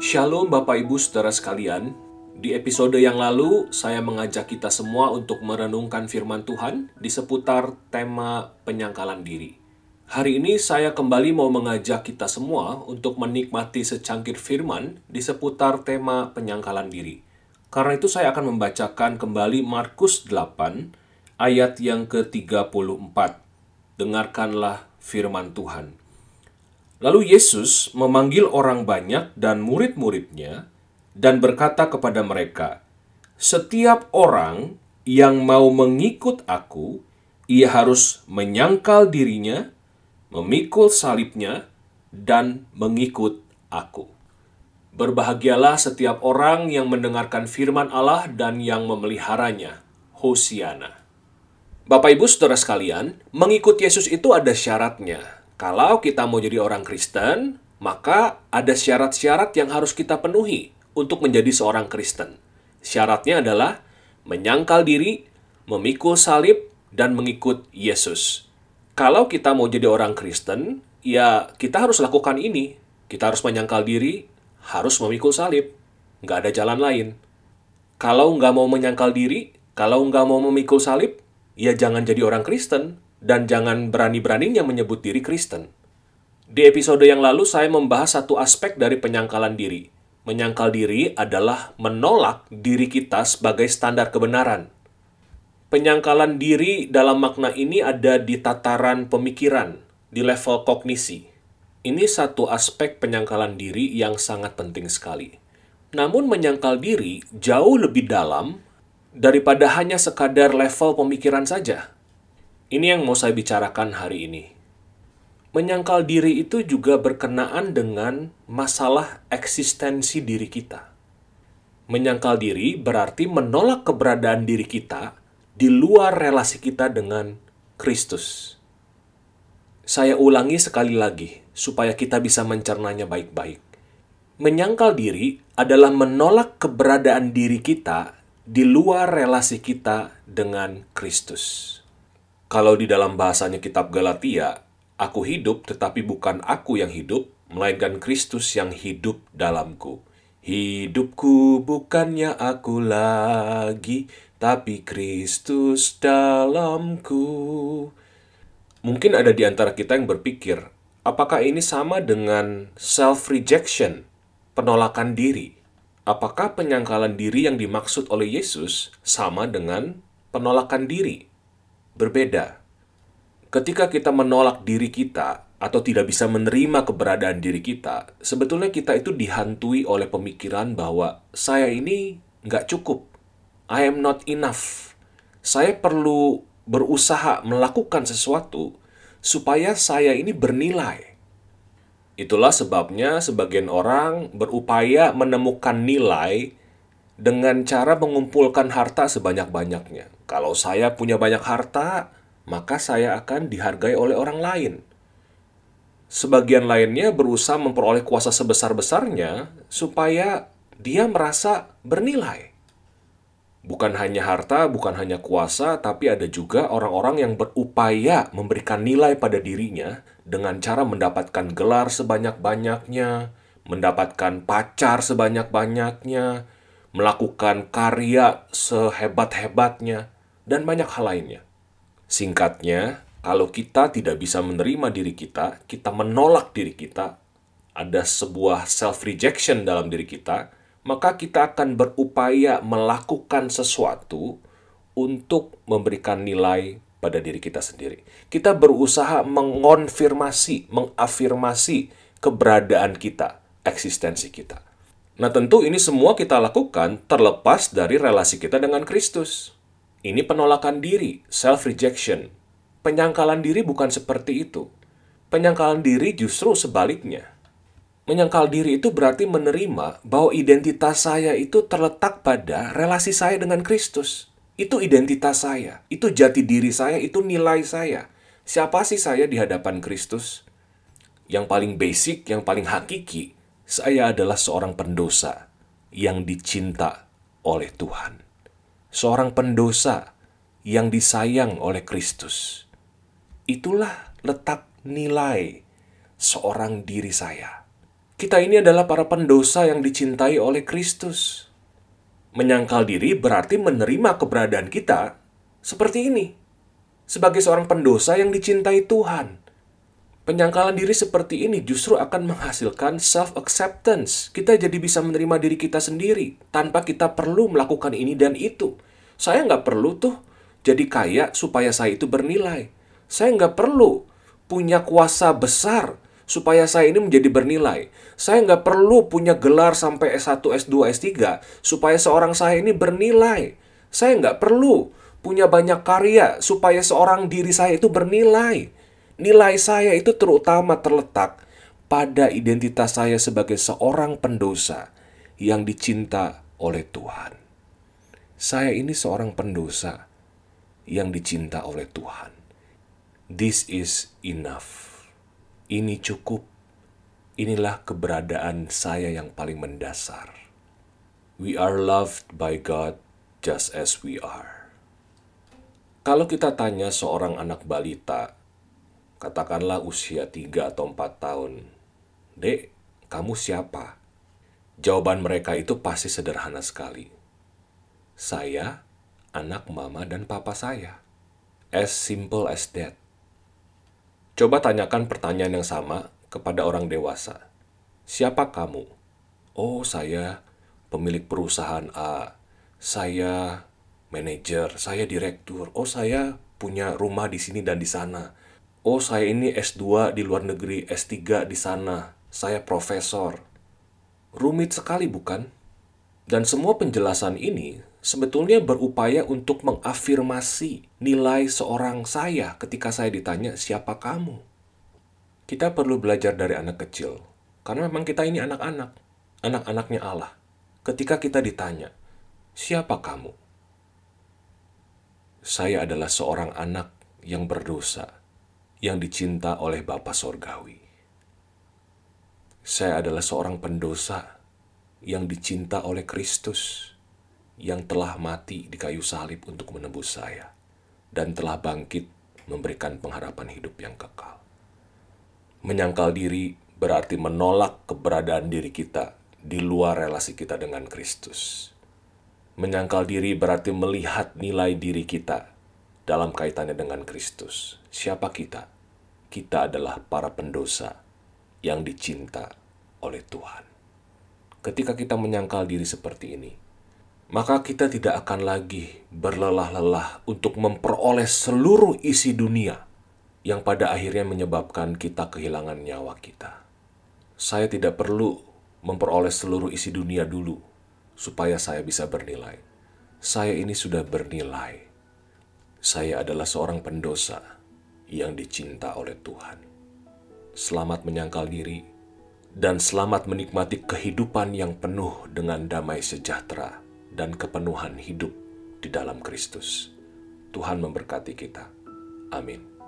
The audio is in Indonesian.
Shalom Bapak Ibu Saudara sekalian. Di episode yang lalu, saya mengajak kita semua untuk merenungkan firman Tuhan di seputar tema penyangkalan diri. Hari ini saya kembali mau mengajak kita semua untuk menikmati secangkir firman di seputar tema penyangkalan diri. Karena itu saya akan membacakan kembali Markus 8 ayat yang ke-34. Dengarkanlah firman Tuhan. Lalu Yesus memanggil orang banyak dan murid-muridnya dan berkata kepada mereka, "Setiap orang yang mau mengikut aku, ia harus menyangkal dirinya, memikul salibnya, dan mengikut aku." Berbahagialah setiap orang yang mendengarkan firman Allah dan yang memeliharanya. Hosiana. Bapak Ibu Saudara sekalian, mengikut Yesus itu ada syaratnya. Kalau kita mau jadi orang Kristen, maka ada syarat-syarat yang harus kita penuhi untuk menjadi seorang Kristen. Syaratnya adalah menyangkal diri, memikul salib, dan mengikut Yesus. Kalau kita mau jadi orang Kristen, ya kita harus lakukan ini. Kita harus menyangkal diri, harus memikul salib. Nggak ada jalan lain. Kalau nggak mau menyangkal diri, kalau nggak mau memikul salib, ya jangan jadi orang Kristen dan jangan berani-beraninya menyebut diri Kristen. Di episode yang lalu saya membahas satu aspek dari penyangkalan diri. Menyangkal diri adalah menolak diri kita sebagai standar kebenaran. Penyangkalan diri dalam makna ini ada di tataran pemikiran, di level kognisi. Ini satu aspek penyangkalan diri yang sangat penting sekali. Namun menyangkal diri jauh lebih dalam daripada hanya sekadar level pemikiran saja. Ini yang mau saya bicarakan hari ini. Menyangkal diri itu juga berkenaan dengan masalah eksistensi diri kita. Menyangkal diri berarti menolak keberadaan diri kita di luar relasi kita dengan Kristus. Saya ulangi sekali lagi supaya kita bisa mencernanya baik-baik. Menyangkal diri adalah menolak keberadaan diri kita di luar relasi kita dengan Kristus. Kalau di dalam bahasanya kitab Galatia, aku hidup tetapi bukan aku yang hidup, melainkan Kristus yang hidup dalamku. Hidupku bukannya aku lagi, tapi Kristus dalamku. Mungkin ada di antara kita yang berpikir, apakah ini sama dengan self-rejection, penolakan diri? Apakah penyangkalan diri yang dimaksud oleh Yesus sama dengan penolakan diri? berbeda. Ketika kita menolak diri kita atau tidak bisa menerima keberadaan diri kita, sebetulnya kita itu dihantui oleh pemikiran bahwa saya ini nggak cukup. I am not enough. Saya perlu berusaha melakukan sesuatu supaya saya ini bernilai. Itulah sebabnya sebagian orang berupaya menemukan nilai dengan cara mengumpulkan harta sebanyak-banyaknya. Kalau saya punya banyak harta, maka saya akan dihargai oleh orang lain. Sebagian lainnya berusaha memperoleh kuasa sebesar-besarnya supaya dia merasa bernilai. Bukan hanya harta, bukan hanya kuasa, tapi ada juga orang-orang yang berupaya memberikan nilai pada dirinya dengan cara mendapatkan gelar sebanyak-banyaknya, mendapatkan pacar sebanyak-banyaknya, melakukan karya sehebat-hebatnya, dan banyak hal lainnya. Singkatnya, kalau kita tidak bisa menerima diri kita, kita menolak diri kita, ada sebuah self-rejection dalam diri kita, maka kita akan berupaya melakukan sesuatu untuk memberikan nilai pada diri kita sendiri. Kita berusaha mengonfirmasi, mengafirmasi keberadaan kita, eksistensi kita. Nah, tentu ini semua kita lakukan terlepas dari relasi kita dengan Kristus. Ini penolakan diri, self-rejection. Penyangkalan diri bukan seperti itu. Penyangkalan diri justru sebaliknya. Menyangkal diri itu berarti menerima bahwa identitas saya itu terletak pada relasi saya dengan Kristus. Itu identitas saya, itu jati diri saya, itu nilai saya. Siapa sih saya di hadapan Kristus? Yang paling basic, yang paling hakiki, Saya adalah seorang pendosa yang dicinta oleh Tuhan. Seorang pendosa yang disayang oleh Kristus. Itulah letak nilai seorang diri saya. Kita ini adalah para pendosa yang dicintai oleh Kristus. Menyangkal diri berarti menerima keberadaan kita seperti ini. Sebagai seorang pendosa yang dicintai Tuhan. Penyangkalan diri seperti ini justru akan menghasilkan self-acceptance. Kita jadi bisa menerima diri kita sendiri tanpa kita perlu melakukan ini dan itu. Saya nggak perlu tuh jadi kaya supaya saya itu bernilai. Saya nggak perlu punya kuasa besar supaya saya ini menjadi bernilai. Saya nggak perlu punya gelar sampai S1, S2, S3 supaya seorang saya ini bernilai. Saya nggak perlu punya banyak karya supaya seorang diri saya itu bernilai. Nilai saya itu terutama terletak pada identitas saya sebagai seorang pendosa yang dicinta oleh Tuhan. Saya ini seorang pendosa yang dicinta oleh Tuhan. This is enough. Ini cukup. Inilah keberadaan saya yang paling mendasar. We are loved by God just as we are. Kalau kita tanya seorang anak balita, katakanlah usia 3 atau 4 tahun, Dek, kamu siapa? Jawaban mereka itu pasti sederhana sekali. Saya, anak mama dan papa saya. As simple as that. Coba tanyakan pertanyaan yang sama kepada orang dewasa. Siapa kamu? Oh, saya pemilik perusahaan A. Saya manajer, saya direktur. Oh, saya punya rumah di sini dan di sana. Oh, saya ini S2 di luar negeri, S3 di sana. Saya profesor. Rumit sekali, bukan? Dan semua penjelasan ini sebetulnya berupaya untuk mengafirmasi nilai seorang saya ketika saya ditanya, "Siapa kamu?" Kita perlu belajar dari anak kecil, karena memang kita ini anak-anak, anak-anaknya Allah. Ketika kita ditanya, "Siapa kamu?" Saya adalah seorang anak yang berdosa, yang dicinta oleh Bapa Sorgawi. Saya adalah seorang pendosa yang dicinta oleh Kristus yang telah mati di kayu salib untuk menebus saya dan telah bangkit memberikan pengharapan hidup yang kekal. Menyangkal diri berarti menolak keberadaan diri kita di luar relasi kita dengan Kristus. Menyangkal diri berarti melihat nilai diri kita dalam kaitannya dengan Kristus. Siapa kita? Kita adalah para pendosa yang dicinta oleh Tuhan. Ketika kita menyangkal diri seperti ini, maka kita tidak akan lagi berlelah-lelah untuk memperoleh seluruh isi dunia yang pada akhirnya menyebabkan kita kehilangan nyawa kita. Saya tidak perlu memperoleh seluruh isi dunia dulu supaya saya bisa bernilai. Saya ini sudah bernilai. Saya adalah seorang pendosa yang dicinta oleh Tuhan. Selamat menyangkal diri dan selamat menikmati kehidupan yang penuh dengan damai sejahtera dan kepenuhan hidup di dalam Kristus. Tuhan memberkati kita. Amin.